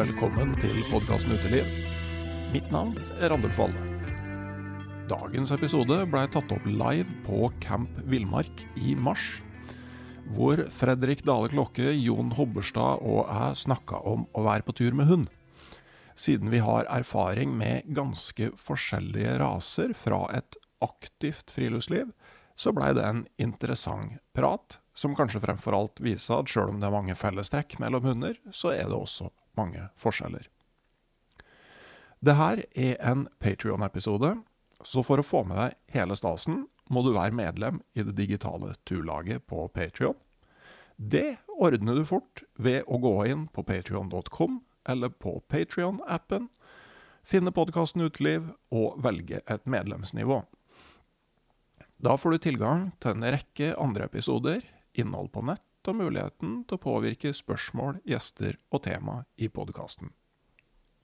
Velkommen til podkasten Uteliv. Mitt navn er Randulf Valle. Dagens episode ble tatt opp live på Camp Villmark i mars. Hvor Fredrik Dale Klokke, Jon Hobberstad og jeg snakka om å være på tur med hund. Siden vi har erfaring med ganske forskjellige raser fra et aktivt friluftsliv, så blei det en interessant prat, som kanskje fremfor alt viser at sjøl om det er mange fellestrekk mellom hunder, så er det også mange forskjeller. Det her er en Patrion-episode, så for å få med deg hele stasen, må du være medlem i det digitale turlaget på Patrion. Det ordner du fort ved å gå inn på patrion.com eller på Patrion-appen, finne podkasten Uteliv og velge et medlemsnivå. Da får du tilgang til en rekke andre episoder, innhold på nett og muligheten til å påvirke spørsmål, gjester og tema i podkasten.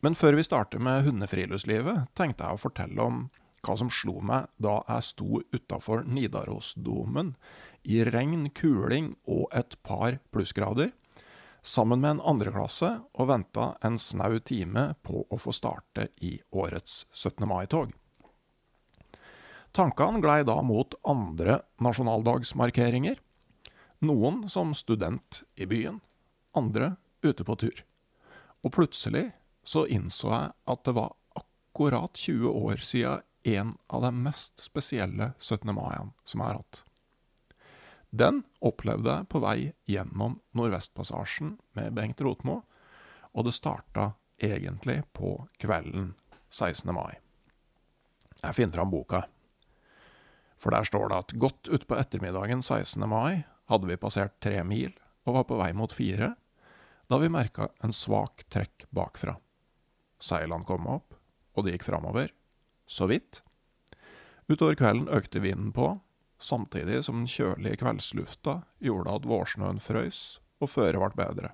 Men før vi starter med hundefriluftslivet, tenkte jeg å fortelle om hva som slo meg da jeg sto utafor Nidarosdomen i regn, kuling og et par plussgrader, sammen med en andreklasse og venta en snau time på å få starte i årets 17. mai-tog. Tankene glei da mot andre nasjonaldagsmarkeringer. Noen som student i byen, andre ute på tur. Og plutselig så innså jeg at det var akkurat 20 år siden en av de mest spesielle 17. mai-ene som jeg har hatt. Den opplevde jeg på vei gjennom Nordvestpassasjen med Bengt Rotmo, og det starta egentlig på kvelden 16. mai. Jeg finner fram boka. For der står det at godt utpå ettermiddagen 16. mai hadde vi passert tre mil og var på vei mot fire, da vi merka en svak trekk bakfra. Seilene kom opp, og det gikk framover. Så vidt. Utover kvelden økte vinden på, samtidig som den kjølige kveldslufta gjorde at vårsnøen frøys og føret ble bedre.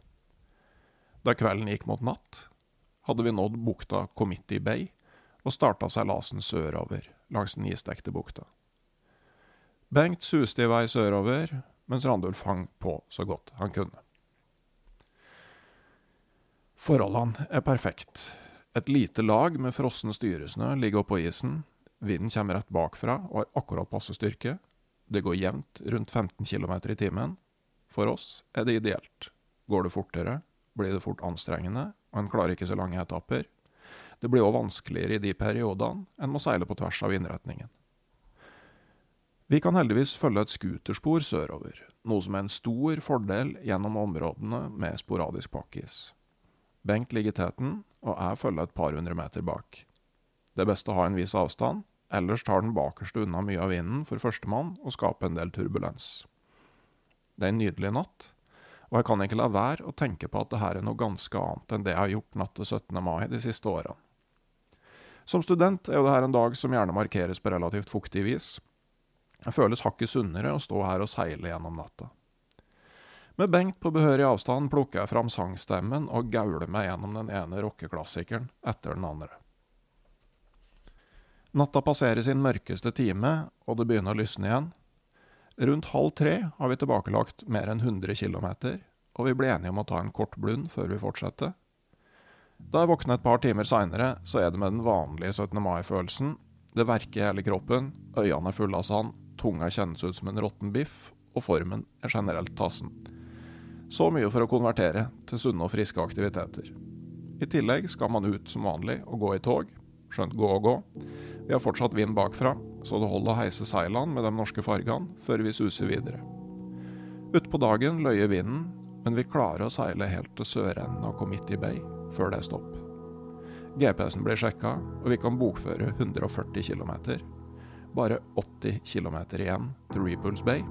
Da kvelden gikk mot natt, hadde vi nådd bukta Committee Bay og starta seilasen sørover langs den isdekte bukta. Bengt suste i vei sørover, mens Randulf hang på så godt han kunne. Forholdene er perfekt. Et lite lag med frossen styresnø ligger oppå isen, vinden kommer rett bakfra og har akkurat passe styrke, det går jevnt rundt 15 km i timen. For oss er det ideelt. Går det fortere, blir det fort anstrengende, og en klarer ikke så lange etapper. Det blir òg vanskeligere i de periodene en må seile på tvers av vindretningen. Vi kan heldigvis følge et scooterspor sørover, noe som er en stor fordel gjennom områdene med sporadisk pakkis. Bengt ligger i teten, og jeg følger et par hundre meter bak. Det er best å ha en viss avstand, ellers tar den bakerste unna mye av vinden for førstemann og skaper en del turbulens. Det er en nydelig natt, og jeg kan ikke la være å tenke på at det her er noe ganske annet enn det jeg har gjort natt til 17. mai de siste årene. Som student er jo dette en dag som gjerne markeres på relativt fuktig vis. Det føles hakket sunnere å stå her og seile gjennom natta. Med Bengt på behørig avstand plukker jeg fram sangstemmen og gauler meg gjennom den ene rockeklassikeren etter den andre. Natta passerer sin mørkeste time, og det begynner å lysne igjen. Rundt halv tre har vi tilbakelagt mer enn 100 km, og vi blir enige om å ta en kort blund før vi fortsetter. Da jeg våkner et par timer seinere, så er det med den vanlige 17. mai-følelsen. Det verker i hele kroppen, øynene er fulle av sand, tunga kjennes ut som en råtten biff, og formen er generelt tassen. Så mye for å konvertere til sunne og friske aktiviteter. I tillegg skal man ut som vanlig og gå i tog, skjønt gå og gå. Vi har fortsatt vind bakfra, så det holder å heise seilene med de norske fargene før vi suser videre. Utpå dagen løyer vinden, men vi klarer å seile helt til sørenden av Committee Bay før det er stopp. GPS-en blir sjekka, og vi kan bokføre 140 km. Bare 80 km igjen til Repulse Bay.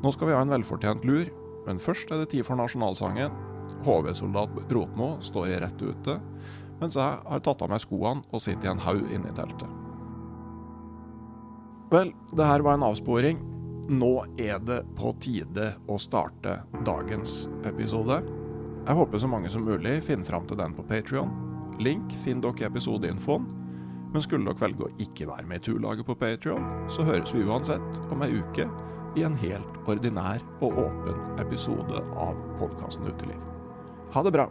Nå skal vi ha en velfortjent lur, men først er det tid for nasjonalsangen. HV-soldat Rotmo står i rett ute, mens jeg har tatt av meg skoene og sitter i en haug inne i teltet. Vel, det her var en avsporing. Nå er det på tide å starte dagens episode. Jeg håper så mange som mulig finner fram til den på Patrion. Link finner dere i episodeinfoen. Men skulle dere velge å ikke være med i turlaget på Patrion, så høres vi uansett om ei uke i en helt ordinær og åpen episode av podkasten Uteliv. Ha det bra!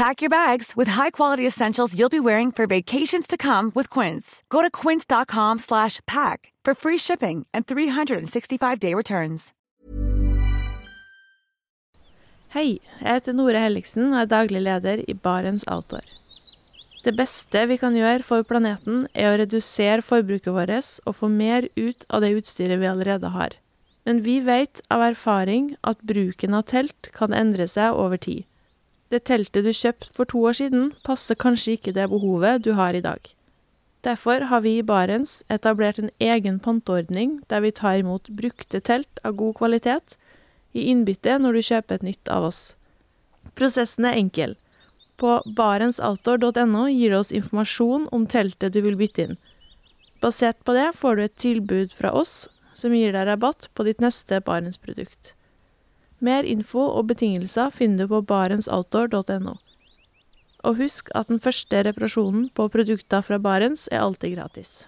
Pack your bags with high-quality essentials you'll be wearing for vacations to come with Quince. Go to quince.com slash pack for free shipping and 365-day returns. Hei, jeg heter Nore Helliksen og er daglig leder i Barents Outdoor. Det beste vi kan gjøre for planeten, er å redusere forbruket vårt og få mer ut av det utstyret vi allerede har. Men vi vet av erfaring at bruken av telt kan endre seg over tid. Det teltet du kjøpte for to år siden, passer kanskje ikke det behovet du har i dag. Derfor har vi i Barents etablert en egen panteordning der vi tar imot brukte telt av god kvalitet i innbytte når du kjøper et nytt av oss. Prosessen er enkel. På barentsoutdoor.no gir du oss informasjon om teltet du vil bytte inn. Basert på det får du et tilbud fra oss som gir deg rabatt på ditt neste Barents-produkt. Mer info og betingelser finner du på barentsoutdoor.no. Og husk at den første reparasjonen på produkter fra Barents er alltid gratis.